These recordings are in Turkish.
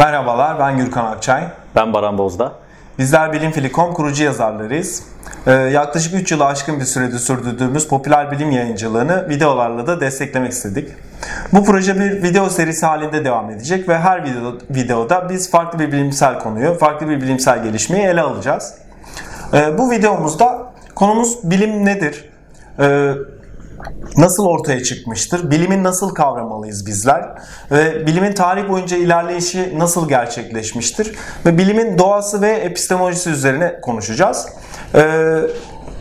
Merhabalar, ben Gürkan Akçay. Ben Baran Bozda. Bizler Bilimfili.com kurucu yazarlarıyız. Ee, yaklaşık 3 yılı aşkın bir sürede sürdürdüğümüz popüler bilim yayıncılığını videolarla da desteklemek istedik. Bu proje bir video serisi halinde devam edecek ve her video, videoda biz farklı bir bilimsel konuyu, farklı bir bilimsel gelişmeyi ele alacağız. Ee, bu videomuzda konumuz bilim nedir? Ee, nasıl ortaya çıkmıştır? Bilimin nasıl kavramalıyız bizler? Ve bilimin tarih boyunca ilerleyişi nasıl gerçekleşmiştir? Ve bilimin doğası ve epistemolojisi üzerine konuşacağız. Ee,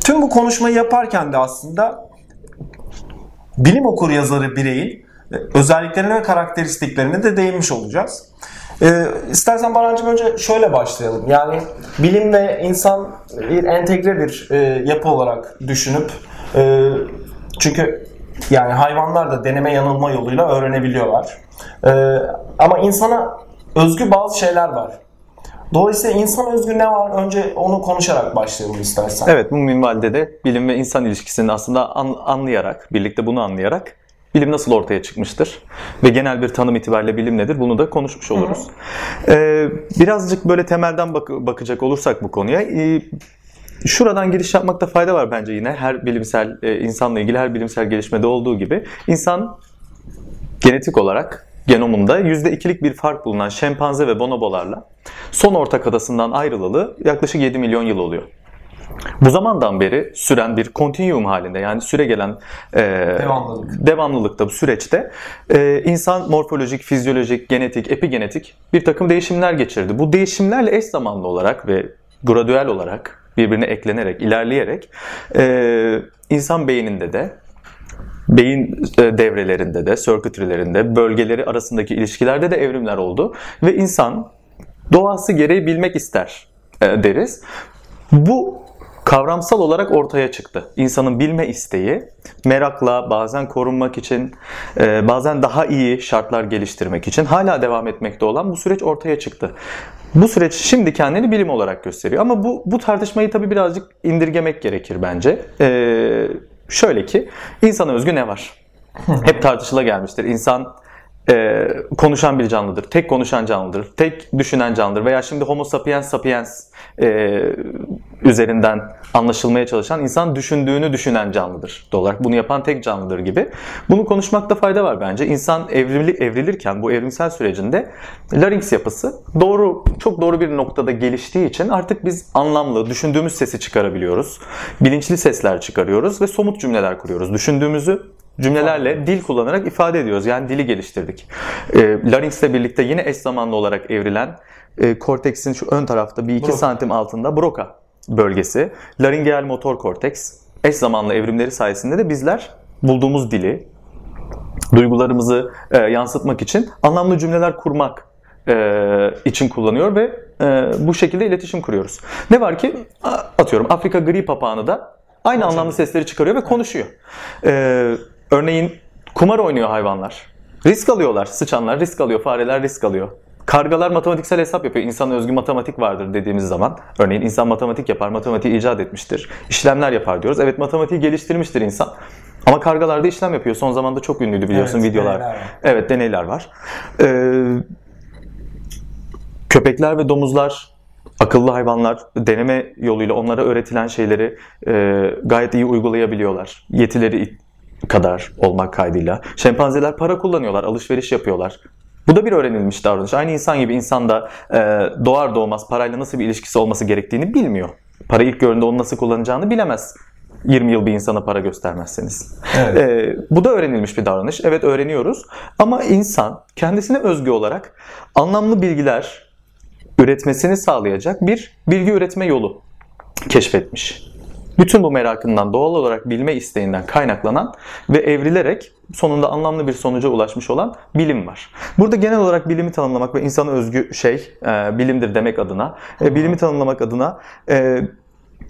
tüm bu konuşmayı yaparken de aslında bilim okur yazarı bireyin özelliklerine ve karakteristiklerine de değinmiş olacağız. Ee, istersen Barancığım önce şöyle başlayalım. Yani bilim ve insan bir entegre bir e, yapı olarak düşünüp e, çünkü yani hayvanlar da deneme yanılma yoluyla öğrenebiliyorlar. Ee, ama insana özgü bazı şeyler var. Dolayısıyla insan özgü ne var? Önce onu konuşarak başlayalım istersen. Evet bu minvalde de bilim ve insan ilişkisini aslında an, anlayarak, birlikte bunu anlayarak bilim nasıl ortaya çıkmıştır ve genel bir tanım itibariyle bilim nedir bunu da konuşmuş oluruz. Ee, birazcık böyle temelden bak- bakacak olursak bu konuya e, Şuradan giriş yapmakta fayda var bence yine her bilimsel e, insanla ilgili her bilimsel gelişmede olduğu gibi insan genetik olarak genomunda %2'lik bir fark bulunan şempanze ve bonobolarla son ortak adasından ayrılalı yaklaşık 7 milyon yıl oluyor. Bu zamandan beri süren bir kontinuum halinde yani süre gelen e, Devamlılık. devamlılıkta bu süreçte e, insan morfolojik, fizyolojik, genetik, epigenetik bir takım değişimler geçirdi. Bu değişimlerle eş zamanlı olarak ve gradual olarak birbirine eklenerek, ilerleyerek e, insan beyninde de beyin e, devrelerinde de, circuitry'lerinde, bölgeleri arasındaki ilişkilerde de evrimler oldu. Ve insan doğası gereği bilmek ister e, deriz. Bu kavramsal olarak ortaya çıktı. İnsanın bilme isteği, merakla bazen korunmak için, e, bazen daha iyi şartlar geliştirmek için hala devam etmekte olan bu süreç ortaya çıktı. Bu süreç şimdi kendini bilim olarak gösteriyor. Ama bu, bu tartışmayı tabii birazcık indirgemek gerekir bence. Ee, şöyle ki, insana özgü ne var? Hep tartışıla gelmiştir. İnsan e, konuşan bir canlıdır. Tek konuşan canlıdır. Tek düşünen canlıdır. Veya şimdi Homo sapiens sapiens e, üzerinden anlaşılmaya çalışan insan düşündüğünü düşünen canlıdır. Doğal olarak bunu yapan tek canlıdır gibi. Bunu konuşmakta fayda var bence. İnsan evrili, evrilirken bu evrimsel sürecinde larynx yapısı doğru çok doğru bir noktada geliştiği için artık biz anlamlı, düşündüğümüz sesi çıkarabiliyoruz. Bilinçli sesler çıkarıyoruz ve somut cümleler kuruyoruz. Düşündüğümüzü cümlelerle dil kullanarak ifade ediyoruz. Yani dili geliştirdik. E, larynx ile birlikte yine eş zamanlı olarak evrilen e, korteksin şu ön tarafta bir iki Broca. santim altında broka bölgesi. Laringeal motor korteks eş zamanlı evrimleri sayesinde de bizler bulduğumuz dili, duygularımızı e, yansıtmak için anlamlı cümleler kurmak e, için kullanıyor ve e, bu şekilde iletişim kuruyoruz. Ne var ki atıyorum Afrika gri papağanı da aynı anlamlı sesleri çıkarıyor ve konuşuyor. E, örneğin kumar oynuyor hayvanlar. Risk alıyorlar. Sıçanlar risk alıyor, fareler risk alıyor. Kargalar matematiksel hesap yapıyor. İnsana özgü matematik vardır dediğimiz zaman. Örneğin insan matematik yapar, matematiği icat etmiştir. İşlemler yapar diyoruz. Evet matematiği geliştirmiştir insan. Ama kargalar da işlem yapıyor. Son zamanda çok ünlüydü biliyorsun Evet, videolar. deneyler var. Evet deneyler var. Ee, köpekler ve domuzlar akıllı hayvanlar deneme yoluyla onlara öğretilen şeyleri e, gayet iyi uygulayabiliyorlar. Yetileri kadar olmak kaydıyla. Şempanzeler para kullanıyorlar, alışveriş yapıyorlar. Bu da bir öğrenilmiş davranış. Aynı insan gibi insan da e, doğar doğmaz parayla nasıl bir ilişkisi olması gerektiğini bilmiyor. Para ilk gördüğünde onu nasıl kullanacağını bilemez. 20 yıl bir insana para göstermezseniz. Evet. Ee, bu da öğrenilmiş bir davranış. Evet öğreniyoruz. Ama insan kendisine özgü olarak anlamlı bilgiler üretmesini sağlayacak bir bilgi üretme yolu keşfetmiş. Bütün bu merakından doğal olarak bilme isteğinden kaynaklanan ve evrilerek sonunda anlamlı bir sonuca ulaşmış olan bilim var. Burada genel olarak bilimi tanımlamak ve insana özgü şey e, bilimdir demek adına, e, bilimi tanımlamak adına e,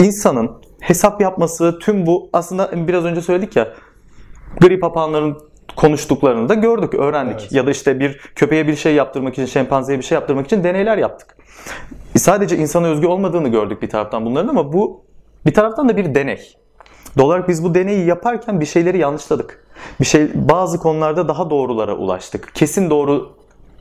insanın hesap yapması, tüm bu aslında biraz önce söyledik ya gri papağanların konuştuklarını da gördük, öğrendik. Evet. Ya da işte bir köpeğe bir şey yaptırmak için, şempanzeye bir şey yaptırmak için deneyler yaptık. Sadece insana özgü olmadığını gördük bir taraftan bunların ama bu bir taraftan da bir deney. Doğal olarak biz bu deneyi yaparken bir şeyleri yanlışladık. Bir şey bazı konularda daha doğrulara ulaştık. Kesin doğru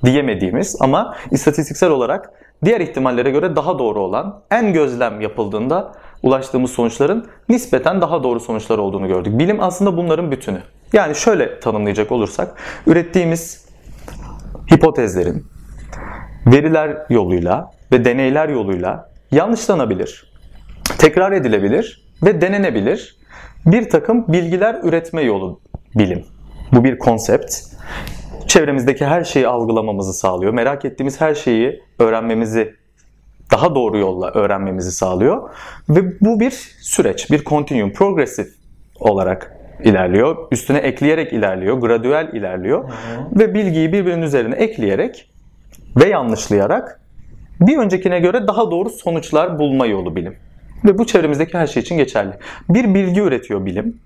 diyemediğimiz ama istatistiksel olarak diğer ihtimallere göre daha doğru olan en gözlem yapıldığında ulaştığımız sonuçların nispeten daha doğru sonuçlar olduğunu gördük. Bilim aslında bunların bütünü. Yani şöyle tanımlayacak olursak ürettiğimiz hipotezlerin veriler yoluyla ve deneyler yoluyla yanlışlanabilir, tekrar edilebilir ve denenebilir bir takım bilgiler üretme yolu bilim. Bu bir konsept. Çevremizdeki her şeyi algılamamızı sağlıyor. Merak ettiğimiz her şeyi öğrenmemizi daha doğru yolla öğrenmemizi sağlıyor. Ve bu bir süreç, bir continuum, progresif olarak ilerliyor. Üstüne ekleyerek ilerliyor, gradual ilerliyor. Ve bilgiyi birbirinin üzerine ekleyerek ve yanlışlayarak bir öncekine göre daha doğru sonuçlar bulma yolu bilim. Ve bu çevremizdeki her şey için geçerli. Bir bilgi üretiyor bilim.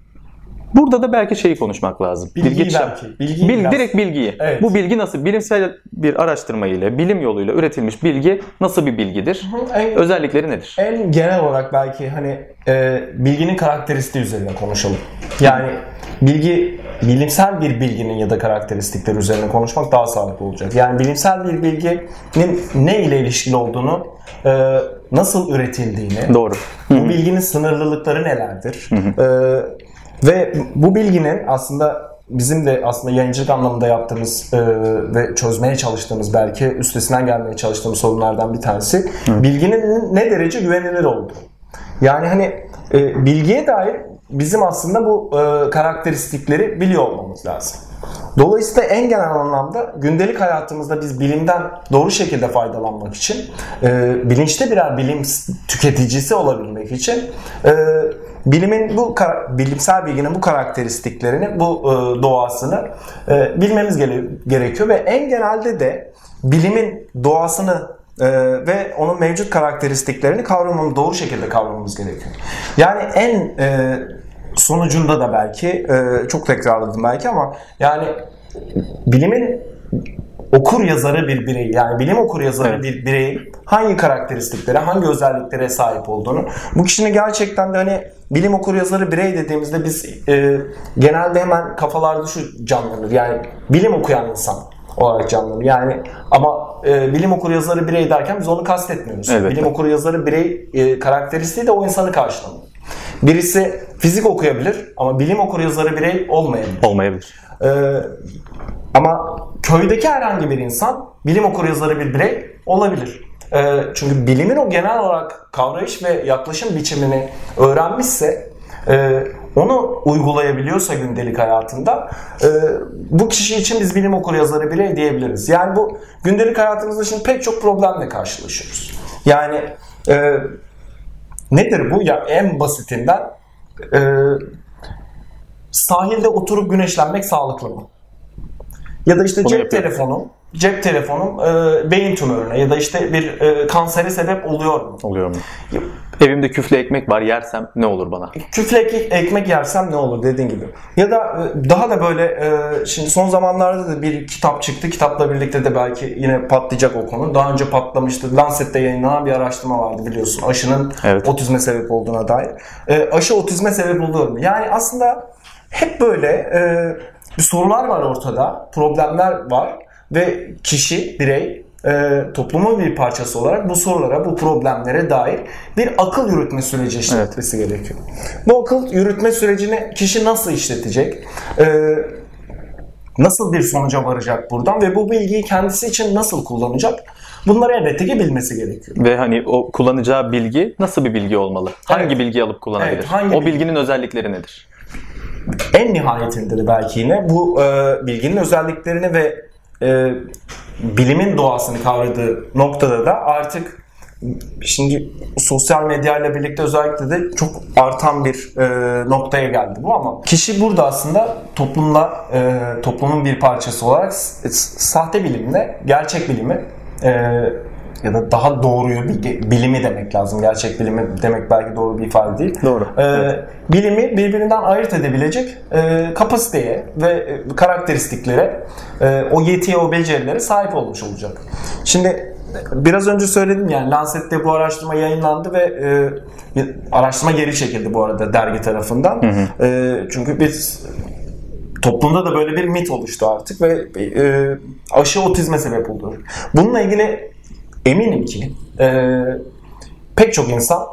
Burada da belki şeyi konuşmak lazım. Bilgiyi Bilgi- belki, bilgiyi Bil- biraz- direkt bilgiyi. Evet. Bu bilgi nasıl? Bilimsel bir araştırma ile, bilim yoluyla üretilmiş bilgi nasıl bir bilgidir? En, Özellikleri nedir? en genel olarak belki hani e, bilginin karakteristiği üzerine konuşalım. Yani bilgi bilimsel bir bilginin ya da karakteristikleri üzerine konuşmak daha sağlıklı olacak. Yani bilimsel bir bilginin ne ile ilişkili olduğunu, e, nasıl üretildiğini, Doğru. bu bilginin sınırlılıkları nelerdir? Ee, ve bu bilginin aslında bizim de aslında yayıncılık anlamında yaptığımız e, ve çözmeye çalıştığımız belki üstesinden gelmeye çalıştığımız sorunlardan bir tanesi bilginin ne derece güvenilir olduğu. Yani hani e, bilgiye dair bizim aslında bu e, karakteristikleri biliyor olmamız lazım. Dolayısıyla en genel anlamda gündelik hayatımızda biz bilimden doğru şekilde faydalanmak için, e, bilinçli birer bilim tüketicisi olabilmek için e, bilimin bu bilimsel bilginin bu karakteristiklerini, bu e, doğasını e, bilmemiz gere- gerekiyor ve en genelde de bilimin doğasını e, ve onun mevcut karakteristiklerini kavramamız doğru şekilde kavramamız gerekiyor. Yani en e, sonucunda da belki e, çok tekrarladım belki ama yani bilimin okur yazarı bir birey yani bilim okur yazarı Evet. bir birey hangi karakteristiklere, hangi özelliklere sahip olduğunu bu kişinin gerçekten de hani bilim okur yazarı birey dediğimizde biz e, genelde hemen kafalarda şu canlanır yani bilim okuyan insan olarak canlanır. Yani ama e, bilim okur yazarı birey derken biz onu kastetmiyoruz. Evet. Bilim okur yazarı birey e, karakteristiği de o insanı karşılamıyor. Birisi fizik okuyabilir ama bilim okur yazarı birey olmayabilir. Olmayabilir. Ee, ama köydeki herhangi bir insan bilim okuryazarı bir birey olabilir. Ee, çünkü bilimin o genel olarak kavrayış ve yaklaşım biçimini öğrenmişse e, onu uygulayabiliyorsa gündelik hayatında e, bu kişi için biz bilim okuryazarı birey diyebiliriz. Yani bu gündelik hayatımızda şimdi pek çok problemle karşılaşıyoruz. Yani e, nedir bu? Ya en basitinden e, sahilde oturup güneşlenmek sağlıklı mı? Ya da işte Bunu cep yapıyorum. telefonum, cep telefonum e, beyin tümörüne ya da işte bir e, kansere sebep oluyor mu? Oluyor mu? Evimde küflü ekmek var yersem ne olur bana? Küflü ek- ekmek yersem ne olur dediğin gibi. Ya da e, daha da böyle e, şimdi son zamanlarda da bir kitap çıktı. Kitapla birlikte de belki yine patlayacak o konu. Daha önce patlamıştı. Lancet'te yayınlanan bir araştırma vardı biliyorsun. Aşının Evet. otizme sebep olduğuna dair. E, aşı otizme sebep oluyor mu? Yani aslında hep böyle e, sorular var ortada. Problemler var ve kişi, birey e, toplumun bir parçası olarak bu sorulara, bu problemlere dair bir akıl yürütme süreci işletmesi gerekiyor. Bu akıl yürütme sürecini kişi nasıl işletecek? E, nasıl bir sonuca varacak buradan ve bu bilgiyi kendisi için nasıl kullanacak? Bunları elbette ki bilmesi gerekiyor. Ve hani o kullanacağı bilgi nasıl bir bilgi olmalı? Hangi Evet. bilgi alıp kullanabilir? Evet, hangi o bilgi? bilginin özellikleri nedir? En nihayetinde de belki yine bu e, bilginin özelliklerini ve e, bilimin doğasını kavradığı noktada da artık şimdi sosyal medyayla birlikte özellikle de çok artan bir e, noktaya geldi bu. Ama kişi burada aslında toplumda e, toplumun bir parçası olarak sahte bilimle gerçek bilimi e, ya da daha doğruyu bi- bilimi demek lazım. Gerçek bilimi demek belki doğru bir ifade değil. Doğru. Ee, bilimi birbirinden ayırt edebilecek e, kapasiteye ve e, karakteristiklere, e, o yetiye, o becerilere sahip olmuş olacak. Şimdi biraz önce söyledim yani Lancet'te bu araştırma yayınlandı ve e, araştırma geri çekildi bu arada dergi tarafından. E, çünkü biz toplumda da böyle bir mit oluştu artık ve e, aşı otizme sebep oldu. Bununla ilgili eminim ki e, pek çok insan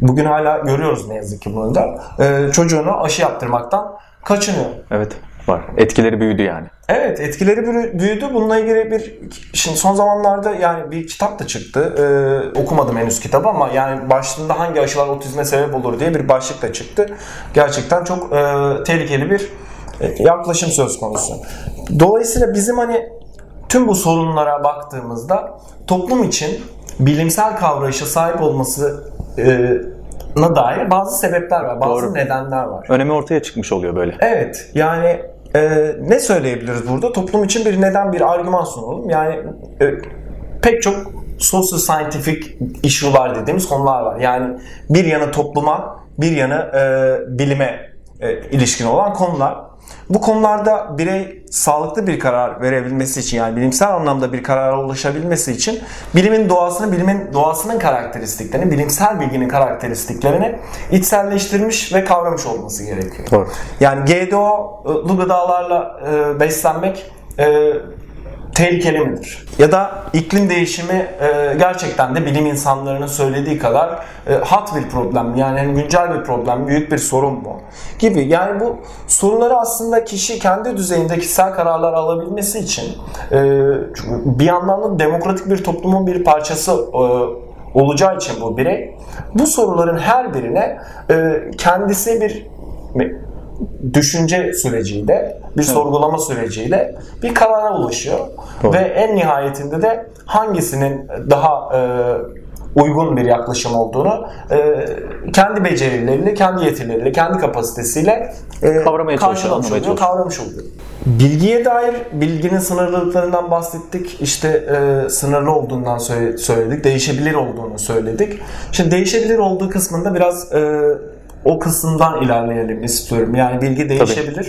bugün hala görüyoruz ne yazık ki bunu da e, çocuğunu aşı yaptırmaktan kaçınıyor. Evet var. Etkileri büyüdü yani. Evet etkileri büyüdü. Bununla ilgili bir şimdi son zamanlarda yani bir kitap da çıktı. Ee, okumadım henüz kitabı ama yani başlığında hangi aşılar otizme sebep olur diye bir başlık da çıktı. Gerçekten çok e, tehlikeli bir e, yaklaşım söz konusu. Dolayısıyla bizim hani tüm bu sorunlara baktığımızda toplum için bilimsel kavrayışa sahip olması e, na dair bazı sebepler var, bazı Doğru. nedenler var. Önemi ortaya çıkmış oluyor böyle. Evet, yani e, ne söyleyebiliriz burada? Toplum için bir neden, bir argüman sunalım. Yani e, pek çok sosyal scientific issue'lar dediğimiz konular var. Yani bir yanı topluma, bir yanı e, bilime e, ilişkin olan konular. Bu konularda birey sağlıklı bir karar verebilmesi için yani bilimsel anlamda bir karara ulaşabilmesi için bilimin doğasını, bilimin doğasının karakteristiklerini, bilimsel bilginin karakteristiklerini içselleştirmiş ve kavramış olması gerekiyor. Doğru. Yani GDO'lu gıdalarla e, beslenmek e, tehlikeli midir? Ya da iklim değişimi e, gerçekten de bilim insanlarının söylediği kadar e, hat bir problem yani güncel bir problem, büyük bir sorun mu? Gibi. Yani bu soruları aslında kişi kendi düzeyinde kişisel kararlar alabilmesi için e, bir yandan da demokratik bir toplumun bir parçası olacağı için bu birey bu soruların her birine kendisi bir düşünce süreciyle, bir evet. sorgulama süreciyle bir karara ulaşıyor. Doğru. Ve en nihayetinde de hangisinin daha e, uygun bir yaklaşım olduğunu e, kendi becerileriyle, kendi yetileriyle, kendi kapasitesiyle e, kavramaya çalışıyor, oluyor, kavramış oluyor. Bilgiye dair bilginin sınırlılıklarından bahsettik. İşte e, sınırlı olduğundan söyledik. Değişebilir olduğunu söyledik. Şimdi değişebilir olduğu kısmında biraz e, o kısımdan ilerleyelim istiyorum. Yani bilgi değişebilir.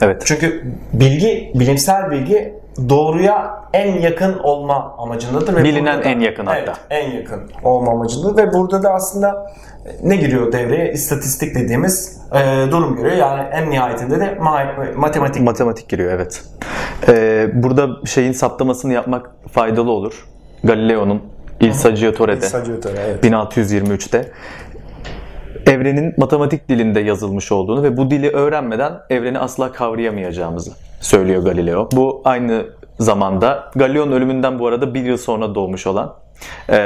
Tabii. Evet. Çünkü bilgi, bilimsel bilgi doğruya en yakın olma amacındadır. Ve Bilinen da, en yakın hatta. Evet, en yakın olma amacındadır. Ve burada da aslında ne giriyor devreye? İstatistik dediğimiz e, durum giriyor. Yani en nihayetinde de matematik. Matematik giriyor evet. Ee, burada şeyin saptamasını yapmak faydalı olur. Galileo'nun Il Saggiatore'de, Il Saggiatore, evet. 1623'te evrenin matematik dilinde yazılmış olduğunu ve bu dili öğrenmeden evreni asla kavrayamayacağımızı söylüyor Galileo. Bu aynı zamanda Galileo'nun ölümünden bu arada bir yıl sonra doğmuş olan e,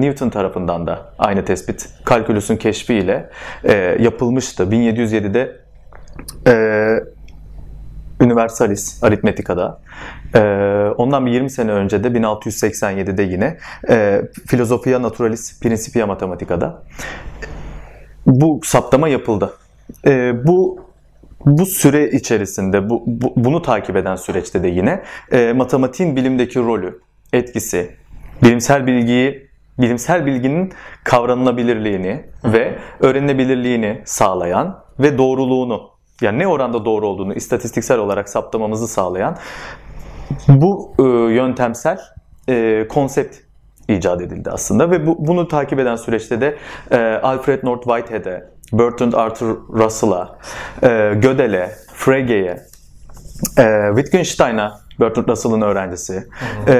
Newton tarafından da aynı tespit kalkülüsün keşfiyle e, yapılmıştı. 1707'de e, Universalis aritmetikada. Ee, ondan bir 20 sene önce de 1687'de yine e, Filosofia Naturalis Principia Mathematica'da bu saptama yapıldı. E, bu bu süre içerisinde bu, bu bunu takip eden süreçte de yine e, matematiğin bilimdeki rolü, etkisi, bilimsel bilgiyi bilimsel bilginin kavranılabilirliğini ve öğrenilebilirliğini sağlayan ve doğruluğunu yani ne oranda doğru olduğunu istatistiksel olarak saptamamızı sağlayan bu e, yöntemsel e, konsept icat edildi aslında. Ve bu, bunu takip eden süreçte de e, Alfred North Whitehead'e, Bertrand Arthur Russell'a, e, Gödel'e, Frege'ye, e, Wittgenstein'a Bertrand Russell'ın öğrencisi e,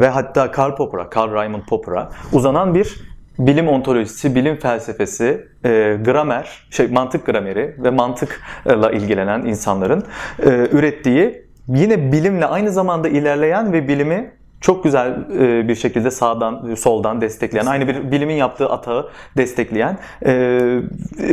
ve hatta Karl Popper'a, Karl Raimund Popper'a uzanan bir bilim ontolojisi, bilim felsefesi, e, gramer, şey mantık grameri ve mantıkla ilgilenen insanların e, ürettiği yine bilimle aynı zamanda ilerleyen ve bilimi çok güzel e, bir şekilde sağdan soldan destekleyen, aynı bir bilimin yaptığı atağı destekleyen e,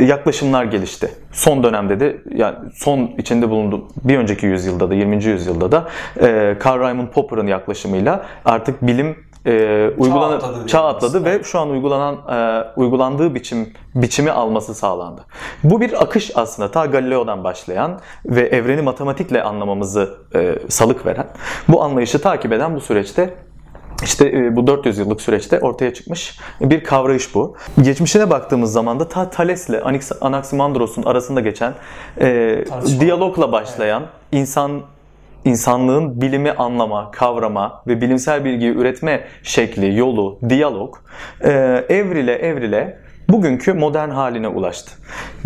yaklaşımlar gelişti. Son dönemde de yani son içinde bulunduğu bir önceki yüzyılda da 20. yüzyılda da e, Karl Raimund Popper'ın yaklaşımıyla artık bilim e, uygulanan çağ atladı, çağ atladı ve şu an uygulanan e, uygulandığı biçim biçimi alması sağlandı. Bu bir akış aslında ta Galileo'dan başlayan ve evreni matematikle anlamamızı e, salık veren bu anlayışı takip eden bu süreçte işte e, bu 400 yıllık süreçte ortaya çıkmış bir kavrayış bu. Geçmişine baktığımız zaman da ta Thales'le Anaximandros'un arasında geçen e, diyalogla başlayan insan insanlığın bilimi anlama, kavrama ve bilimsel bilgiyi üretme şekli, yolu, diyalog e, evrile evrile bugünkü modern haline ulaştı.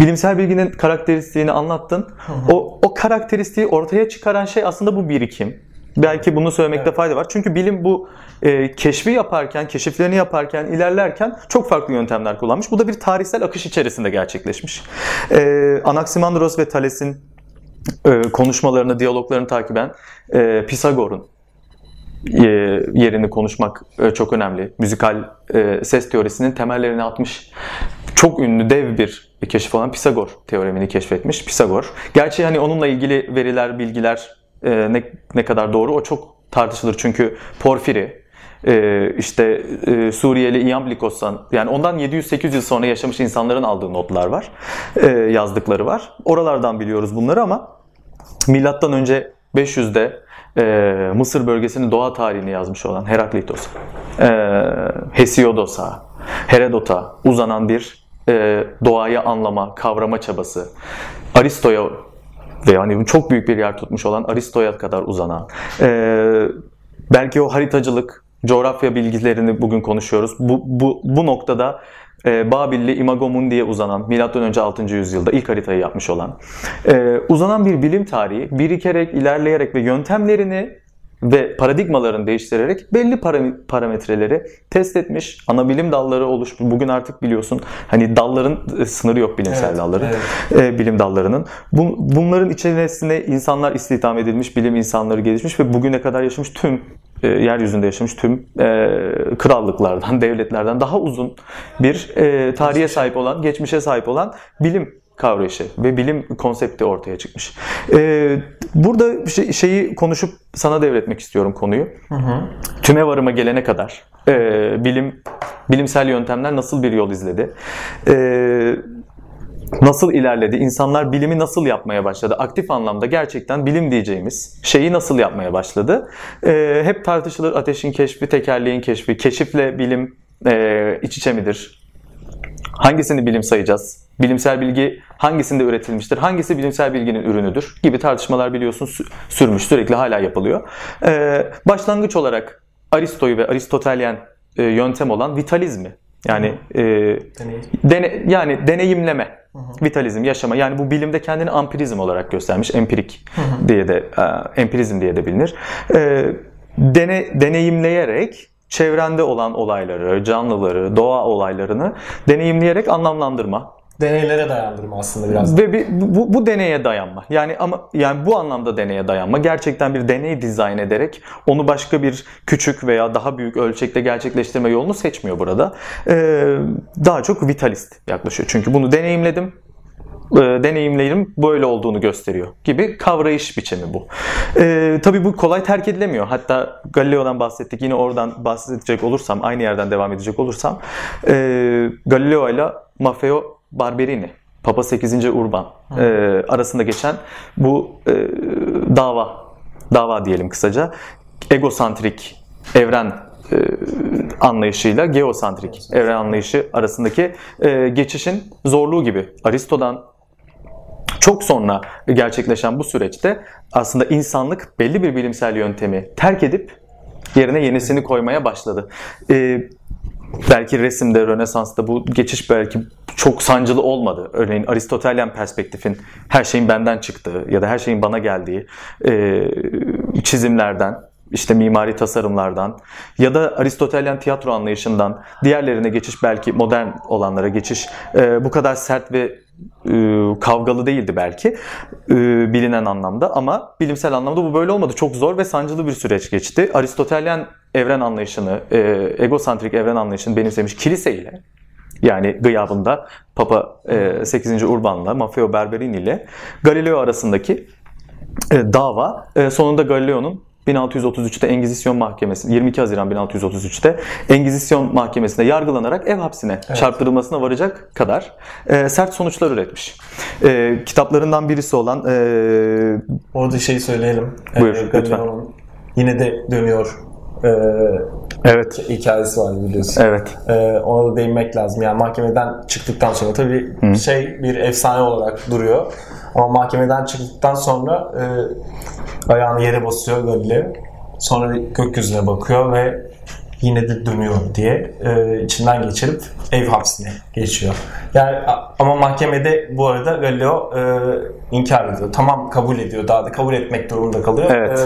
Bilimsel bilginin karakteristiğini anlattın. O, o karakteristiği ortaya çıkaran şey aslında bu birikim. Belki bunu söylemekte evet. fayda var. Çünkü bilim bu e, keşfi yaparken, keşiflerini yaparken, ilerlerken çok farklı yöntemler kullanmış. Bu da bir tarihsel akış içerisinde gerçekleşmiş. E, Anaximandros ve Thales'in e, konuşmalarını, diyaloglarını takiben e, Pisagor'un e, yerini konuşmak e, çok önemli. Müzikal e, ses teorisinin temellerini atmış çok ünlü dev bir keşif olan Pisagor teoremini keşfetmiş. Pisagor. Gerçi hani onunla ilgili veriler, bilgiler ne, ne kadar doğru o çok tartışılır. Çünkü Porfiri, işte Suriyeli Iamblikos'tan yani ondan 700-800 yıl sonra yaşamış insanların aldığı notlar var. Yazdıkları var. Oralardan biliyoruz bunları ama milattan önce 500'de e, Mısır bölgesinin doğa tarihini yazmış olan Heraklitos, e, Hesiodos'a, Herodot'a uzanan bir e, doğayı anlama, kavrama çabası, Aristo'ya ve yani çok büyük bir yer tutmuş olan Aristo'ya kadar uzanan, e, belki o haritacılık, coğrafya bilgilerini bugün konuşuyoruz. Bu, bu, bu noktada e, Babilli Imago Mundi'ye uzanan, M.Ö. 6. yüzyılda ilk haritayı yapmış olan, e, uzanan bir bilim tarihi birikerek, ilerleyerek ve yöntemlerini ve paradigmalarını değiştirerek belli parametreleri test etmiş. Ana bilim dalları oluşmuş. Bugün artık biliyorsun hani dalların e, sınırı yok bilimsel evet, dalların. Evet. E, bilim dallarının. Bu, bunların içerisinde insanlar istihdam edilmiş, bilim insanları gelişmiş ve bugüne kadar yaşamış tüm e, yeryüzünde yaşamış tüm e, krallıklardan, devletlerden daha uzun bir e, tarihe sahip olan, geçmişe sahip olan bilim kavrayışı ve bilim konsepti ortaya çıkmış. Ee, burada şey, şeyi konuşup sana devretmek istiyorum konuyu. Hı hı. Tüme varıma gelene kadar e, bilim bilimsel yöntemler nasıl bir yol izledi? E, nasıl ilerledi? İnsanlar bilimi nasıl yapmaya başladı? Aktif anlamda gerçekten bilim diyeceğimiz şeyi nasıl yapmaya başladı? E, hep tartışılır ateşin keşfi, tekerleğin keşfi, keşifle bilim e, iç içe midir? Hangisini bilim sayacağız? Bilimsel bilgi hangisinde üretilmiştir? Hangisi bilimsel bilginin ürünüdür? Gibi tartışmalar biliyorsun sürmüş, sürekli hala yapılıyor. Ee, başlangıç olarak Aristo'yu ve Aristotelyen e, yöntem olan vitalizmi yani e, dene, yani deneyimleme, hı hı. vitalizm, yaşama. Yani bu bilimde kendini ampirizm olarak göstermiş. Empirik hı hı. diye de e, empirizm diye de bilinir. E, dene, deneyimleyerek çevrende olan olayları, canlıları, doğa olaylarını deneyimleyerek anlamlandırma, deneylere dayandırma aslında biraz. Ve bir, bu, bu deneye dayanma. Yani ama yani bu anlamda deneye dayanma. Gerçekten bir deney dizayn ederek onu başka bir küçük veya daha büyük ölçekte gerçekleştirme yolunu seçmiyor burada. Ee, daha çok vitalist yaklaşıyor. Çünkü bunu deneyimledim e, deneyimlerim böyle olduğunu gösteriyor gibi kavrayış biçimi bu. E, tabii bu kolay terk edilemiyor. Hatta Galileo'dan bahsettik. Yine oradan bahsedecek olursam, aynı yerden devam edecek olursam e, Galileo ile Maffeo Barberini, Papa 8. Urban e, arasında geçen bu e, dava, dava diyelim kısaca, egosantrik evren e, anlayışıyla geosantrik evren anlayışı arasındaki e, geçişin zorluğu gibi. Aristo'dan çok sonra gerçekleşen bu süreçte aslında insanlık belli bir bilimsel yöntemi terk edip yerine yenisini koymaya başladı. E, belki resimde, Rönesans'ta bu geçiş belki çok sancılı olmadı. Örneğin Aristotelyen perspektifin her şeyin benden çıktığı ya da her şeyin bana geldiği e, çizimlerden, işte mimari tasarımlardan ya da Aristotelyen tiyatro anlayışından diğerlerine geçiş belki modern olanlara geçiş e, bu kadar sert ve e, kavgalı değildi belki e, bilinen anlamda ama bilimsel anlamda bu böyle olmadı. Çok zor ve sancılı bir süreç geçti. Aristotelyen evren anlayışını, e, egosantrik evren anlayışını benimsemiş kilise ile yani gıyabında Papa 8. Urban'la Maffeo Berberini ile Galileo arasındaki dava sonunda Galileo'nun 1633'te Engizisyon Mahkemesi 22 Haziran 1633'te Engizisyon Mahkemesi'nde yargılanarak ev hapsine evet. çarptırılmasına varacak kadar e, sert sonuçlar üretmiş. E, kitaplarından birisi olan e, orada şeyi söyleyelim. Buyur e, lütfen. Yine de dönüyor e, evet. hikayesi var biliyorsun. Evet. E, ona da değinmek lazım. Yani mahkemeden çıktıktan sonra tabii Hı. şey bir efsane olarak duruyor. Ama mahkemeden çıktıktan sonra e, ayağını yere basıyor Galileo. Sonra gökyüzüne bakıyor ve yine de dönüyor diye e, içinden geçirip ev hapsine geçiyor. Yani ama mahkemede bu arada Galileo e, inkar ediyor. Tamam kabul ediyor. Daha da kabul etmek durumunda kalıyor. Evet.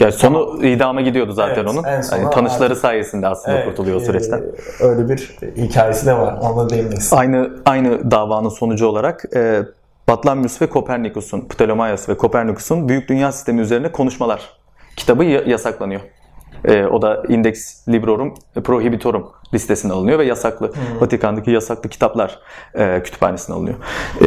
E, Yani sonu idama gidiyordu zaten Evet, onun. Hani tanışları artık- sayesinde aslında evet, kurtuluyor o e, süreçten. öyle bir hikayesi de var. Ona değinmek istedim. Aynı aynı davanın sonucu olarak e, Batlamyus ve Kopernikus'un, Ptolemaios ve Kopernikus'un Büyük Dünya Sistemi üzerine konuşmalar kitabı ya- yasaklanıyor. E, o da Index Librorum Prohibitorum listesine alınıyor ve yasaklı. Vatikan'daki yasaklı kitaplar e, kütüphanesine alınıyor. E,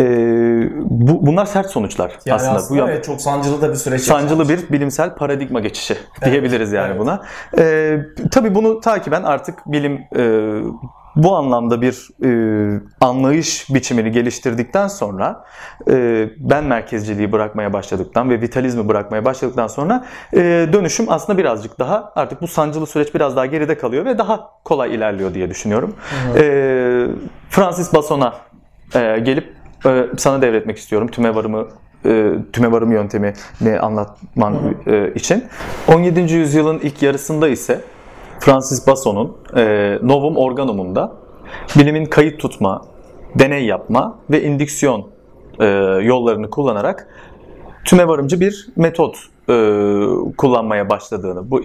bu, bunlar sert sonuçlar Yani aslında. aslında, Bu evet, çok sancılı da bir süreç. sancılı bir bilimsel paradigma geçişi diyebiliriz yani evet. buna. Ee, tabii bunu takiben artık bilim e, bu anlamda bir e, anlayış biçimini geliştirdikten sonra e, ben merkezciliği bırakmaya başladıktan ve vitalizmi bırakmaya başladıktan sonra e, dönüşüm aslında birazcık daha artık bu sancılı süreç biraz daha geride kalıyor ve daha kolay ilerliyor diye düşünüyorum. E, Francis Basson'a e, gelip e, sana devretmek istiyorum tümevarımı e, tümevarım yöntemini anlatman e, için. 17. yüzyılın ilk yarısında ise Francis Basson'un e, Novum Organum'unda bilimin kayıt tutma, deney yapma ve indüksiyon e, yollarını kullanarak tümevarımcı bir metot kullanmaya başladığını bu,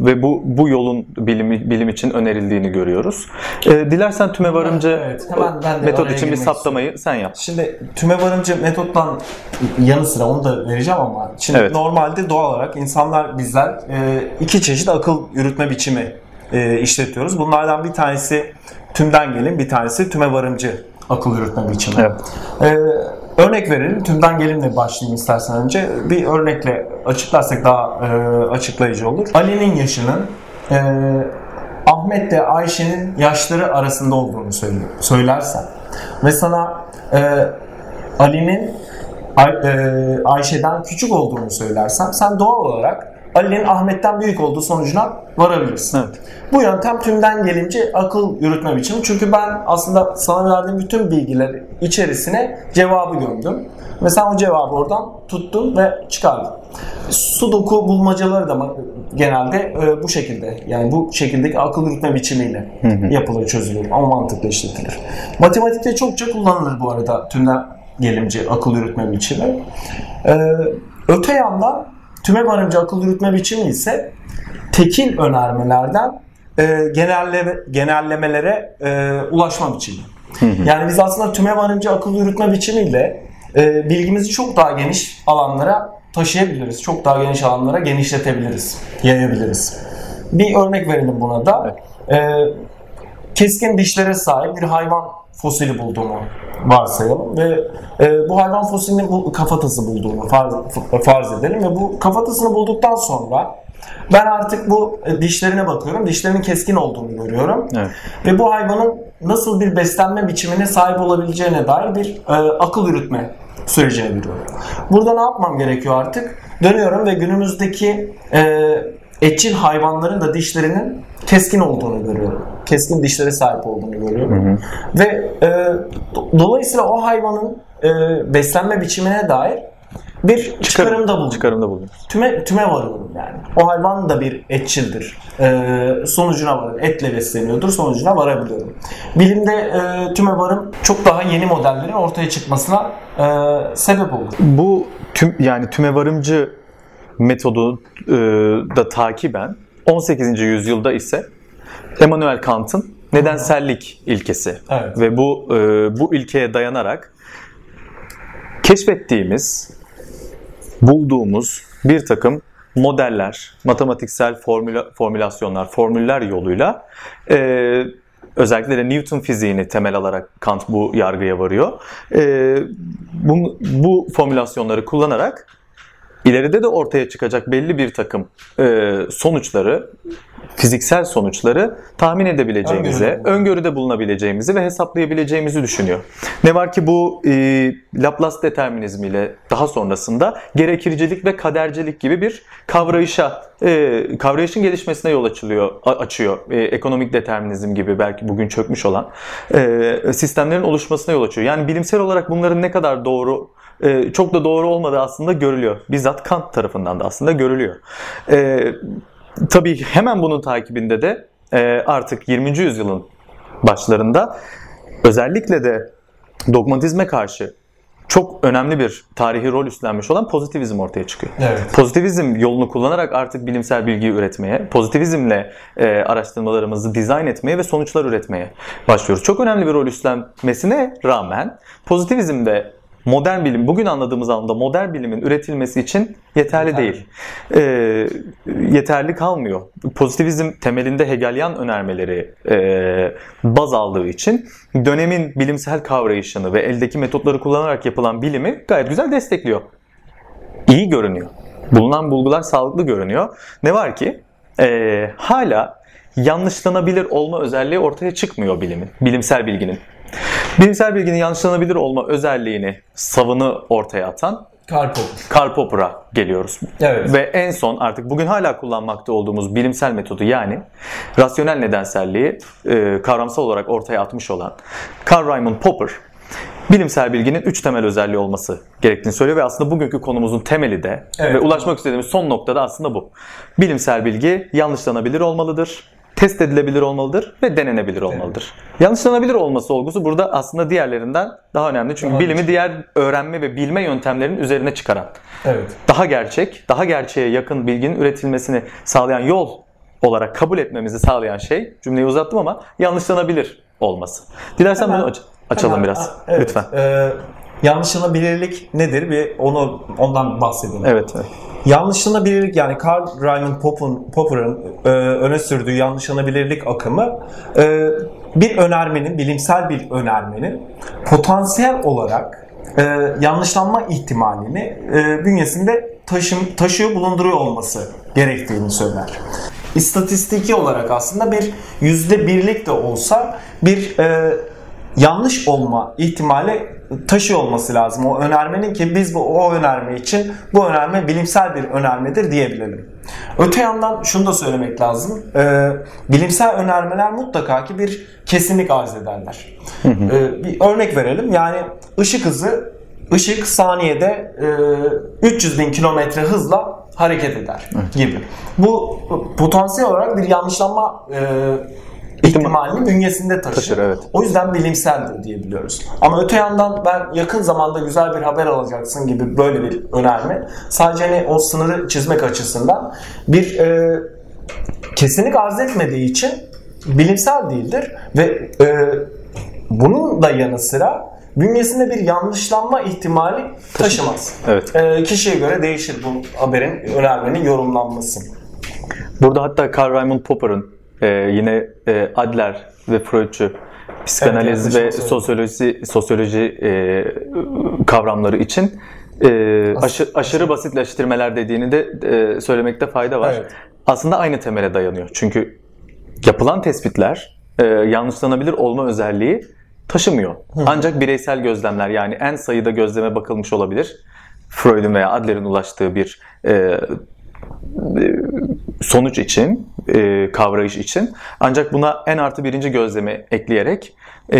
ve bu bu yolun bilimi, bilim için önerildiğini görüyoruz. E, dilersen tümevarımcı Evet, hemen ben de metot için bir saptamayı sen yap. Şimdi tümevarımcı metottan yanı sıra onu da vereceğim ama şimdi Evet. normalde doğal olarak insanlar bizler e, iki çeşit akıl yürütme biçimi e, işletiyoruz. Bunlardan bir tanesi tümden gelin, bir tanesi tümevarımcı akıl yürütme biçimi. Evet. E, örnek verelim. Tümden gelinle başlayayım istersen önce. Bir örnekle açıklarsak daha e, açıklayıcı olur. Ali'nin yaşının e, Ahmet ile Ayşe'nin yaşları arasında olduğunu söyle- söylersen ve sana e, Ali'nin Ay- e, Ayşe'den küçük olduğunu söylersem sen doğal olarak Ali'nin Ahmet'ten büyük olduğu sonucuna varabilirsin. Evet. Bu yöntem tümden gelince akıl yürütme biçimi. Çünkü ben aslında sana verdiğim bütün bilgiler içerisine cevabı gömdüm. Ve sen o cevabı oradan tuttun ve çıkardın. Sudoku bulmacaları da genelde e, bu şekilde yani bu şekildeki akıl yürütme biçimiyle yapılır, çözülür ama mantıkla işletilir. Matematikte çokça kullanılır bu arada tümden gelimci akıl yürütme biçimi. Ee, öte yandan tüme varınca akıl yürütme biçimi ise tekil önermelerden e, genelleme, genellemelere e, ulaşma biçimi. Yani biz aslında tüme varınca akıl yürütme biçimiyle e, bilgimizi çok daha geniş alanlara taşıyabiliriz. Çok daha geniş alanlara genişletebiliriz, yayabiliriz. Bir örnek verelim buna da. E, keskin dişlere sahip bir hayvan fosili bulduğumu varsayalım ve e, bu hayvan fosilinin bu kafatası bulduğunu farz, farz edelim ve bu kafatasını bulduktan sonra ben artık bu e, dişlerine bakıyorum. Dişlerinin keskin olduğunu görüyorum. Evet. Ve bu hayvanın nasıl bir beslenme biçimine sahip olabileceğine dair bir e, akıl yürütme sürecine giriyorum. Burada ne yapmam gerekiyor artık? Dönüyorum ve günümüzdeki e, etçil hayvanların da dişlerinin keskin olduğunu görüyorum. Keskin dişlere sahip olduğunu görüyorum. Ve e, do- dolayısıyla o hayvanın e, beslenme biçimine dair bir çıkarımda bulunuyorum Çıkarımda bulundum. tüme, tüme varıyorum yani. O hayvan da bir etçildir. Ee, sonucuna varım. Etle besleniyordur. Sonucuna varabiliyorum. Bilimde e, tüme varım çok daha yeni modellerin ortaya çıkmasına e, sebep olur. Bu tüm yani tümevarımcı metodu e, da takiben 18. yüzyılda ise Immanuel Kant'ın nedensellik ilkesi Evet. ve bu e, bu ilkeye dayanarak keşfettiğimiz, bulduğumuz bir takım modeller, matematiksel formüla, formülasyonlar, formüller yoluyla e, özellikle de Newton fiziğini temel alarak Kant bu yargıya varıyor. E, bu, bu formülasyonları kullanarak ileride de ortaya çıkacak belli bir takım e, sonuçları, fiziksel sonuçları tahmin edebileceğimizi, Öngörüde. öngörüde bulunabileceğimizi ve hesaplayabileceğimizi düşünüyor. Ne var ki bu e, Laplace determinizmiyle daha sonrasında gerekircilik ve kadercilik gibi bir kavrayışa, e, kavrayışın gelişmesine yol açılıyor, açıyor. E, ekonomik determinizm gibi belki bugün çökmüş olan e, sistemlerin oluşmasına yol açıyor. Yani bilimsel olarak bunların ne kadar doğru e, çok da doğru olmadığı aslında görülüyor. Bizzat Kant tarafından da aslında görülüyor. E, tabii hemen bunun takibinde de e, artık 20. yüzyılın başlarında özellikle de dogmatizme karşı çok önemli bir tarihi rol üstlenmiş olan pozitivizm ortaya çıkıyor. Evet. Pozitivizm yolunu kullanarak artık bilimsel bilgiyi üretmeye, pozitivizmle e, araştırmalarımızı dizayn etmeye ve sonuçlar üretmeye başlıyoruz. Çok önemli bir rol üstlenmesine rağmen pozitivizmde modern bilim, bugün anladığımız anlamda modern bilimin üretilmesi için yeterli değil. E, yeterli kalmıyor. Pozitivizm temelinde Hegelian önermeleri e, baz aldığı için dönemin bilimsel kavrayışını ve eldeki metotları kullanarak yapılan bilimi gayet güzel destekliyor. İyi görünüyor. Bulunan bulgular sağlıklı görünüyor. Ne var ki e, hala yanlışlanabilir olma özelliği ortaya çıkmıyor bilimin, bilimsel bilginin. Bilimsel bilginin yanlışlanabilir olma özelliğini, savını ortaya atan Karl Popper. Karl Popper'a geliyoruz. Evet. Ve en son artık bugün hala kullanmakta olduğumuz bilimsel metodu yani rasyonel nedenselliği e, kavramsal olarak ortaya atmış olan Karl Raimund Popper bilimsel bilginin üç temel özelliği olması gerektiğini söylüyor ve aslında bugünkü konumuzun temeli de Evet. ve ulaşmak istediğimiz son noktada aslında bu. Bilimsel bilgi yanlışlanabilir olmalıdır, test edilebilir olmalıdır ve denenebilir olmalıdır. Yanlışlanabilir olması olgusu burada aslında diğerlerinden daha önemli. Çünkü Daha bilimi diğer öğrenme ve bilme yöntemlerinin üzerine çıkaran Evet. daha gerçek, daha gerçeğe yakın bilginin üretilmesini sağlayan yol olarak kabul etmemizi sağlayan şey, cümleyi uzattım ama yanlışlanabilir olması. Dilersen Hemen- bunu aç- açalım Hemen- biraz. Ha, evet. Lütfen. Ee, yanlışlanabilirlik nedir? Bir onu ondan bahsedelim. Evet. evet. Yanlışlanabilirlik yani Karl Raimund Popper'ın Popper'ın e, öne sürdüğü yanlışlanabilirlik akımı e, bir önermenin, bilimsel bir önermenin potansiyel olarak e, yanlışlanma ihtimalini e, bünyesinde taşım, taşıyor bulunduruyor olması gerektiğini söyler. İstatistiki olarak aslında bir yüzde birlik de olsa bir e, yanlış olma ihtimali taşıyor olması lazım o önermenin ki biz bu o önerme için bu önerme bilimsel bir önermedir diyebilelim. Öte yandan şunu da söylemek lazım. Ee, bilimsel önermeler mutlaka ki bir kesinlik arz ederler. Ee, bir örnek verelim. Yani ışık hızı ışık saniyede e, 300 bin kilometre hızla hareket eder gibi. Bu potansiyel olarak bir yanlışlanma e, ihtimalini bünyesinde taşır. Taşır, evet. O yüzden bilimseldir diyebiliyoruz. Ama öte yandan ben yakın zamanda güzel bir haber alacaksın gibi böyle bir önerme sadece hani o sınırı çizmek açısından bir e, kesinlik arz etmediği için bilimsel değildir ve e, bunun da yanı sıra bünyesinde bir yanlışlanma ihtimali taşımaz. Evet. E, kişiye göre değişir bu haberin, önermenin yorumlanması. Burada hatta Karl Raimund Popper'ın e, yine e, Adler ve Freudçu psikanaliz Evet, ve sosyoloji sosyoloji e, kavramları için e, aşı- aşırı basitleştirmeler dediğini de e, söylemekte fayda var. Evet. Aslında aynı temele dayanıyor. Çünkü yapılan tespitler e, yanlışlanabilir olma özelliği taşımıyor. Ancak bireysel gözlemler yani en sayıda gözleme bakılmış olabilir. Freud'un veya Adler'in ulaştığı bir e, sonuç için, e, kavrayış için. Ancak buna en artı birinci gözlemi ekleyerek e,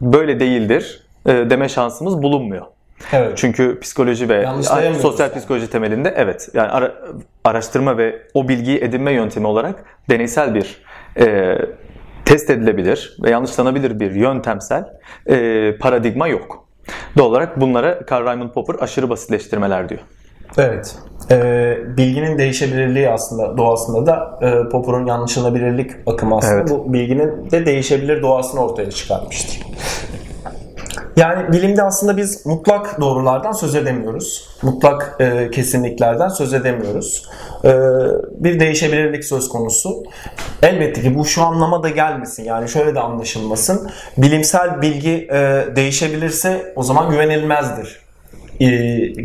böyle değildir e, deme şansımız bulunmuyor. Evet. Çünkü psikoloji ve sosyal yani. psikoloji temelinde evet yani ara- araştırma ve o bilgiyi edinme yöntemi olarak deneysel bir e, test edilebilir ve yanlışlanabilir bir yöntemsel e, paradigma yok. Doğal olarak bunlara Karl Raimund Popper aşırı basitleştirmeler diyor. Evet. Ee, bilginin değişebilirliği aslında doğasında da e, Popper'ın yanlışlanabilirlik akımı aslında Evet. bu bilginin de değişebilir doğasını ortaya çıkarmıştır. Yani bilimde aslında biz mutlak doğrulardan söz edemiyoruz. Mutlak e, kesinliklerden söz edemiyoruz. E, bir değişebilirlik söz konusu. Elbette ki bu şu anlama da gelmesin. Yani şöyle de anlaşılmasın. Bilimsel bilgi e, değişebilirse o zaman güvenilmezdir e,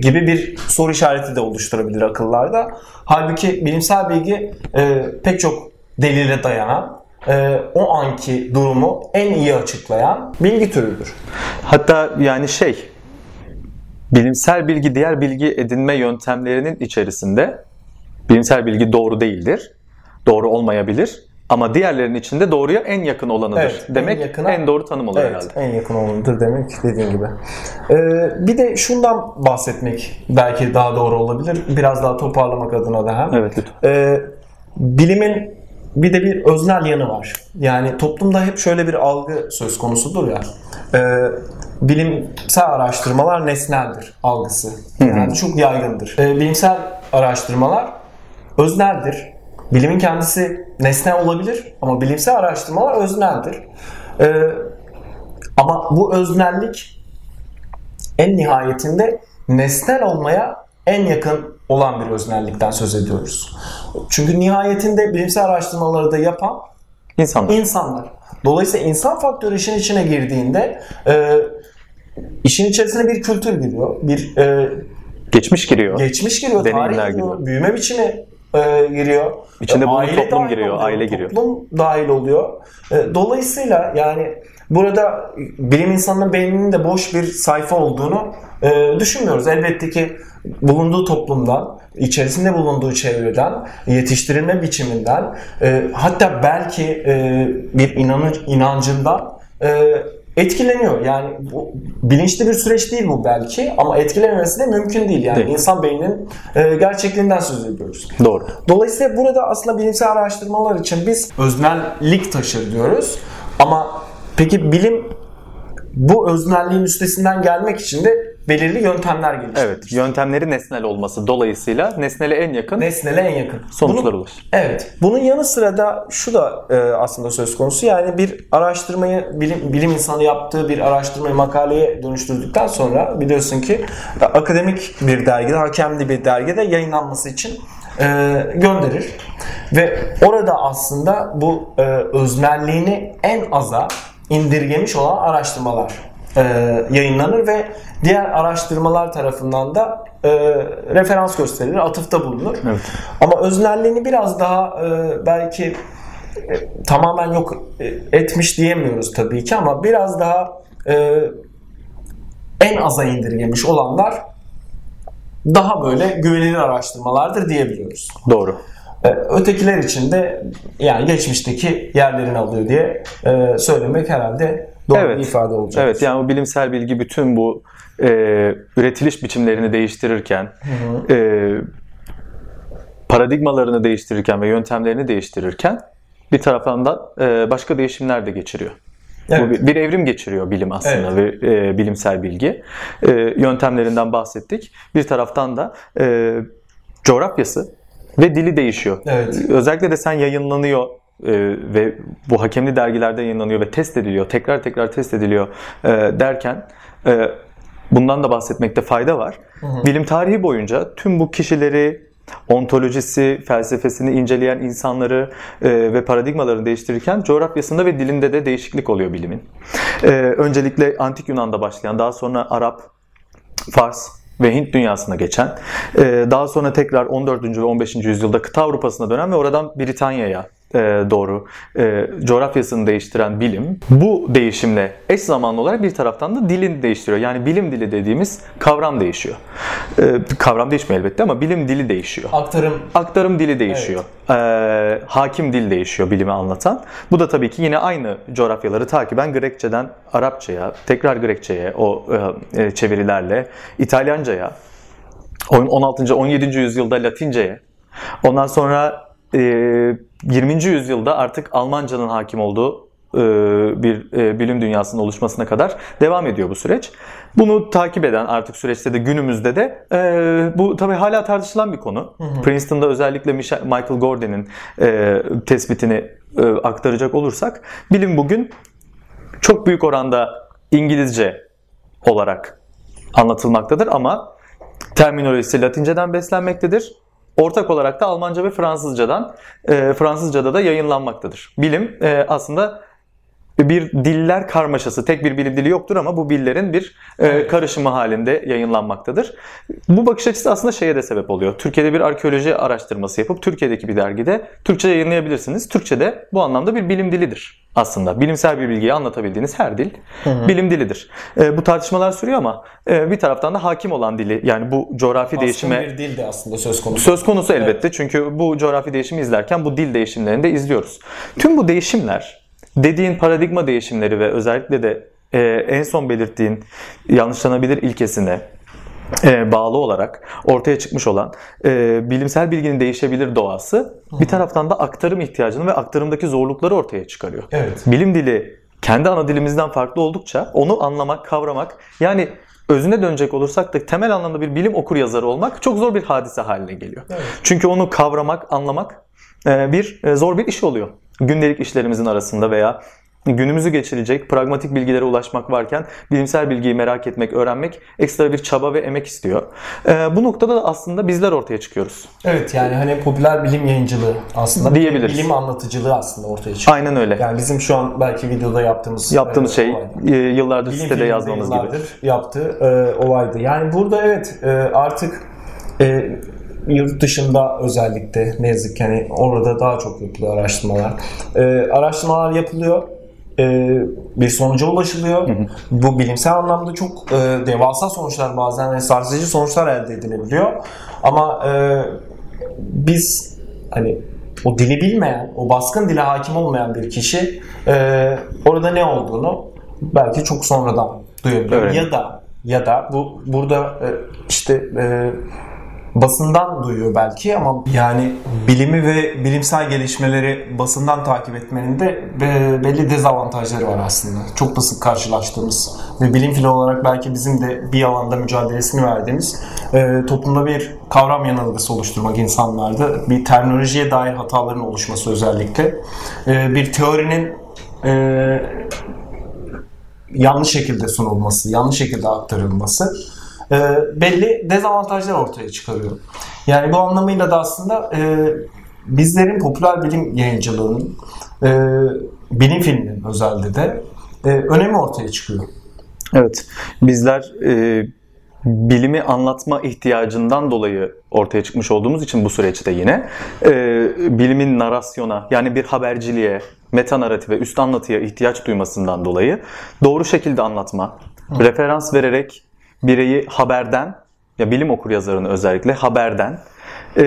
gibi bir soru işareti de oluşturabilir akıllarda. Halbuki bilimsel bilgi e, pek çok delile dayanan, e, o anki durumu en iyi açıklayan bilgi türüdür. Hatta yani şey bilimsel bilgi diğer bilgi edinme yöntemlerinin içerisinde bilimsel bilgi doğru değildir. Doğru olmayabilir. Ama diğerlerinin içinde doğruya en yakın olanıdır. Evet, en Demek en, yakına- doğru tanım olur Evet, herhalde. en yakın olanıdır demek dediğin gibi. Ee, bir de şundan bahsetmek belki daha doğru olabilir. Biraz daha toparlamak adına da hem. Evet lütfen. Ee, bilimin bir de bir öznel yanı var. Yani toplumda hep şöyle bir algı söz konusudur ya. E, bilimsel araştırmalar nesneldir algısı. Yani çok yaygındır. E, bilimsel araştırmalar özneldir. Bilimin kendisi nesne olabilir ama bilimsel araştırmalar özneldir. E, ama bu öznellik en nihayetinde nesnel olmaya en yakın olan bir öznellikten söz ediyoruz. Çünkü nihayetinde bilimsel araştırmaları da yapan İnsanlar. insanlar. Dolayısıyla insan faktörü işin içine girdiğinde e, işin içerisine bir kültür giriyor, bir e, Geçmiş giriyor. geçmiş giriyor, Deneyimler tarih giriyor, giriyor. büyüme biçimi e, giriyor. İçinde E, bulunduğu aile toplum giriyor, oluyor, aile giriyor. Toplum dahil oluyor. E, dolayısıyla yani burada bilim insanının beyninin de boş bir sayfa olduğunu e, düşünmüyoruz. Elbette ki bulunduğu toplumdan, içerisinde bulunduğu çevreden, yetiştirilme biçiminden, e, hatta belki e, bir inanır, inancından e, etkileniyor. Yani bu bilinçli bir süreç değil bu belki ama etkilememesi de mümkün değil. Yani Değil. insan beyninin e, gerçekliğinden söz ediyoruz. Doğru. Dolayısıyla burada aslında bilimsel araştırmalar için biz öznellik taşır diyoruz. Ama peki bilim bu öznelliğin üstesinden gelmek için de belirli yöntemler geliştirmiş. Evet. Yöntemleri nesnel olması dolayısıyla nesnele en yakın Nesnele en yakın. sonuçlara ulaşır. Evet. Bunun yanı sıra da şu da e, aslında söz konusu. Yani bir araştırmayı bilim, bilim insanı yaptığı bir araştırmayı makaleye dönüştürdükten sonra biliyorsun ki e, akademik bir dergide, hakemli bir dergide yayınlanması için e, gönderir. Ve orada aslında bu e, öznelliğini en aza indirgemiş olan araştırmalar e, yayınlanır ve diğer araştırmalar tarafından da e, referans gösterilir, atıfta bulunur. Evet. Ama öznelliğini biraz daha e, belki e, tamamen yok e, etmiş diyemiyoruz tabii ki ama biraz daha e, en aza indirgemiş olanlar daha böyle güvenilir araştırmalardır diyebiliyoruz. Doğru. E, ötekiler için de yani geçmişteki yerlerini alıyor diye e, söylemek herhalde doğru Evet. bir ifade olacak. Evet yani bu bilimsel bilgi bütün bu e, üretiliş biçimlerini değiştirirken, e, paradigmalarını değiştirirken ve yöntemlerini değiştirirken bir taraftan da e, başka değişimler de geçiriyor. Evet. Bu bir, bir evrim geçiriyor bilim aslında ve e, bilimsel bilgi. E, yöntemlerinden bahsettik. Bir taraftan da e, coğrafyası ve dili değişiyor. Evet. Özellikle de sen yayınlanıyor e, ve bu hakemli dergilerde yayınlanıyor ve test ediliyor, tekrar tekrar test ediliyor e, derken e, bundan da bahsetmekte fayda var. Bilim tarihi boyunca tüm bu kişileri ontolojisi, felsefesini inceleyen insanları e, ve paradigmalarını değiştirirken coğrafyasında ve dilinde de değişiklik oluyor bilimin. E, öncelikle Antik Yunan'da başlayan, daha sonra Arap, Fars ve Hint dünyasına geçen, e, daha sonra tekrar 14. ve 15. yüzyılda kıta Avrupa'sına dönen ve oradan Britanya'ya e, doğru e, coğrafyasını değiştiren bilim bu değişimle eş zamanlı olarak bir taraftan da dilini değiştiriyor. Yani bilim dili dediğimiz kavram değişiyor. E, kavram değişmiyor elbette ama bilim dili değişiyor. Aktarım Aktarım dili değişiyor. Ee, hakim dil değişiyor bilimi anlatan. Bu da tabii ki yine aynı coğrafyaları takiben Grekçeden Arapçaya, tekrar Grekçeye o e, e, çevirilerle, İtalyancaya, on- 16. 17. yüzyılda Latince'ye, ondan sonra e, 20. yüzyılda artık Almancanın hakim olduğu e, bir e, bilim dünyasının oluşmasına kadar devam ediyor bu süreç. Bunu takip eden artık süreçte de günümüzde de e, bu tabii hala tartışılan bir konu. Princeton'da özellikle Michael Gordon'in e, tespitini e, aktaracak olursak bilim bugün çok büyük oranda İngilizce olarak anlatılmaktadır ama terminolojisi Latinceden beslenmektedir. Ortak olarak da Almanca ve Fransızcadan, e, Fransızcada da yayınlanmaktadır. Bilim e, aslında bir diller karmaşası. Tek bir bilim dili yoktur ama bu dillerin bir e, karışımı halinde yayınlanmaktadır. Bu bakış açısı aslında şeye de sebep oluyor. Türkiye'de bir arkeoloji araştırması yapıp Türkiye'deki bir dergide Türkçe yayınlayabilirsiniz. Türkçe de bu anlamda bir bilim dilidir aslında. Bilimsel bir bilgiyi anlatabildiğiniz her dil bilim dilidir. E, bu tartışmalar sürüyor ama e, bir taraftan da hakim olan dili yani bu coğrafi değişime Baskın bir dil de aslında söz konusu. Söz konusu elbette çünkü bu coğrafi değişimi izlerken bu dil değişimlerini de izliyoruz. Tüm bu değişimler, dediğin paradigma değişimleri ve özellikle de e, en son belirttiğin yanlışlanabilir ilkesine e, bağlı olarak ortaya çıkmış olan e, bilimsel bilginin değişebilir doğası bir taraftan da aktarım ihtiyacını ve aktarımdaki zorlukları ortaya çıkarıyor. Evet. Bilim dili kendi ana dilimizden farklı oldukça onu anlamak, kavramak yani özüne dönecek olursak da temel anlamda bir bilim okur yazarı olmak çok zor bir hadise haline geliyor. Evet. Çünkü onu kavramak, anlamak e, bir e, zor bir iş oluyor. Gündelik işlerimizin arasında veya günümüzü geçirecek pragmatik bilgilere ulaşmak varken bilimsel bilgiyi merak etmek, öğrenmek ekstra bir çaba ve emek istiyor. E, bu noktada da aslında bizler ortaya çıkıyoruz. Evet yani hani popüler bilim yayıncılığı aslında. Diyebiliriz. Bilim anlatıcılığı aslında ortaya çıkıyor. Aynen öyle. Yani bizim şu an belki videoda yaptığımız Yaptığımız e, şey e, yıllardır Bilim sitede yazmamız gibi. yaptığı e, olaydı. Yani burada evet e, artık e, yurt dışında özellikle ne yazık ki hani orada daha çok yapılıyor araştırmalar. E, araştırmalar yapılıyor. E, bir sonuca ulaşılıyor. Bu bilimsel anlamda çok e, devasa sonuçlar bazen ve sarsıcı sonuçlar elde edilebiliyor. Ama e, biz hani o dili bilmeyen, o baskın dile hakim olmayan bir kişi e, orada ne olduğunu belki çok sonradan duyabiliyor. Evet. Ya da ya da bu burada e, işte e, basından duyuyor belki ama yani bilimi ve bilimsel gelişmeleri basından takip etmenin de e, belli dezavantajları var aslında. Çok da karşılaştığımız ve bilim fili olarak belki bizim de bir alanda mücadelesini verdiğimiz e, toplumda bir kavram yanılgısı oluşturmak insanlarda bir terminolojiye dair hataların oluşması özellikle e, bir teorinin yanlış şekilde sunulması, yanlış şekilde aktarılması e, belli dezavantajlar ortaya çıkarıyor. Yani bu anlamıyla da aslında e, bizlerin popüler bilim yayıncılığının, e, bilim filminin özellikle de e, önemi ortaya çıkıyor. Evet. Bizler e, bilimi anlatma ihtiyacından dolayı ortaya çıkmış olduğumuz için bu süreçte yine e, bilimin narasyona yani bir haberciliğe, meta narratife, üst anlatıya ihtiyaç duymasından dolayı doğru şekilde anlatma, referans vererek bireyi haberden ya bilim okur yazarını özellikle haberden e,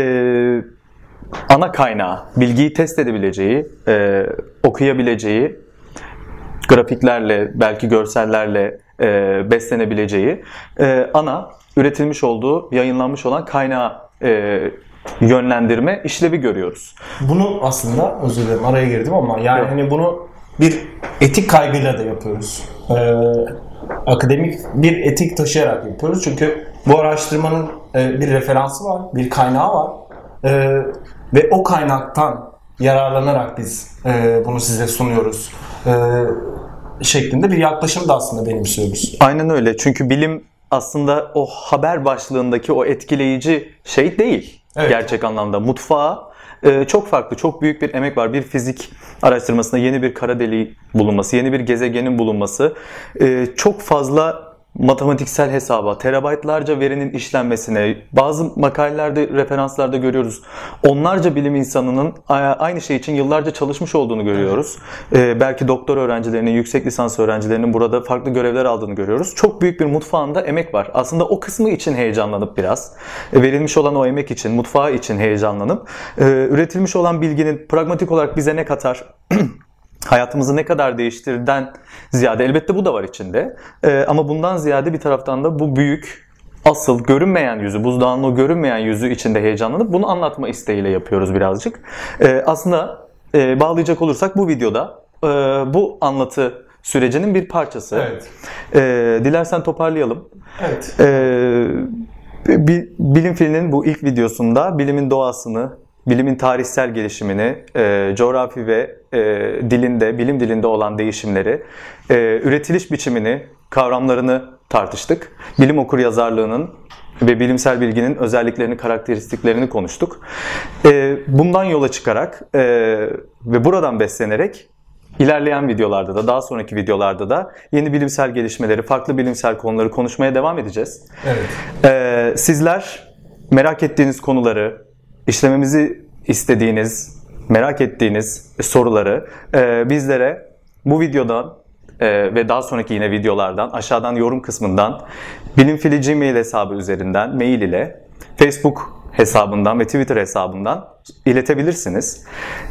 ana kaynağı, bilgiyi test edebileceği, e, okuyabileceği grafiklerle, belki görsellerle e, beslenebileceği e, ana üretilmiş olduğu, yayınlanmış olan kaynağı e, yönlendirme işlevi görüyoruz. Bunu aslında özür dilerim araya girdim ama yani Yok. hani bunu bir etik kaygıyla da yapıyoruz. Ee, akademik bir etik taşıyarak yapıyoruz. Çünkü bu araştırmanın e, bir referansı var, bir kaynağı var. Ee, ve o kaynaktan yararlanarak biz e, bunu size sunuyoruz. Şeklinde bir yaklaşım da aslında benimsiyoruz. Aynen öyle. Çünkü bilim aslında o haber başlığındaki o etkileyici şey değil. Evet. Gerçek anlamda. Mutfağı e, çok farklı, çok büyük bir emek var. Bir fizik araştırmasında yeni bir kara deliği bulunması, yeni bir gezegenin bulunması, e, çok fazla matematiksel hesaba, terabaytlarca verinin işlenmesine, bazı makalelerde, referanslarda görüyoruz. Onlarca bilim insanının aynı şey için yıllarca çalışmış olduğunu görüyoruz. Ee, belki doktor öğrencilerinin, yüksek lisans öğrencilerinin burada farklı görevler aldığını görüyoruz. Çok büyük bir mutfağında emek var. Aslında o kısmı için heyecanlanıp biraz, e, verilmiş olan o emek için, mutfağı için heyecanlanıp, e, üretilmiş olan bilginin pragmatik olarak bize ne katar, hayatımızı ne kadar değiştirden ziyade elbette bu da var içinde. Ee, ama bundan ziyade bir taraftan da bu büyük asıl görünmeyen yüzü, buzdağının o görünmeyen yüzü içinde heyecanlanıp bunu anlatma isteğiyle yapıyoruz birazcık. Ee, aslında e, bağlayacak olursak bu videoda e, bu anlatı sürecinin bir parçası. Evet. Ee, dilersen toparlayalım. Evet. Ee, bi- bilim filminin bu ilk videosunda bilimin doğasını, bilimin tarihsel gelişimini, e, coğrafi ve e, dilinde, bilim dilinde olan değişimleri, e, üretiliş biçimini, kavramlarını tartıştık. Bilim okur yazarlığının ve bilimsel bilginin özelliklerini, karakteristiklerini konuştuk. E, bundan yola çıkarak e, ve buradan beslenerek İlerleyen videolarda da, daha sonraki videolarda da yeni bilimsel gelişmeleri, farklı bilimsel konuları konuşmaya devam edeceğiz. Evet. Ee, sizler merak ettiğiniz konuları, işlememizi istediğiniz, merak ettiğiniz soruları e, bizlere bu videodan e, ve daha sonraki yine videolardan aşağıdan yorum kısmından bilimfili Gmail hesabı üzerinden mail ile Facebook hesabından ve Twitter hesabından iletebilirsiniz.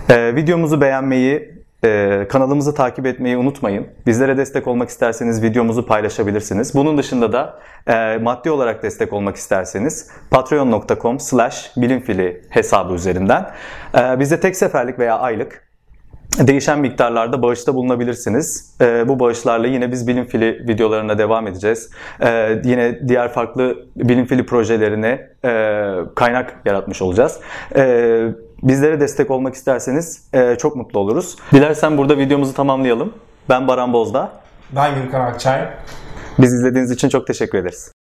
E, videomuzu beğenmeyi, Ee, kanalımızı takip etmeyi unutmayın. Bizlere destek olmak isterseniz videomuzu paylaşabilirsiniz. Bunun dışında da e, maddi olarak destek olmak isterseniz patreon.com slash bilimfili hesabı üzerinden e, bize tek seferlik veya aylık değişen miktarlarda bağışta bulunabilirsiniz. Ee, bu bağışlarla yine biz bilim fili videolarına devam edeceğiz. Yine diğer farklı bilim fili projelerine e, kaynak yaratmış olacağız. Ee, bizlere destek olmak isterseniz e, çok mutlu oluruz. Dilersen burada videomuzu tamamlayalım. Ben Baran Bozdağ. Ben Gürkan Akçay. Biz izlediğiniz için çok teşekkür ederiz.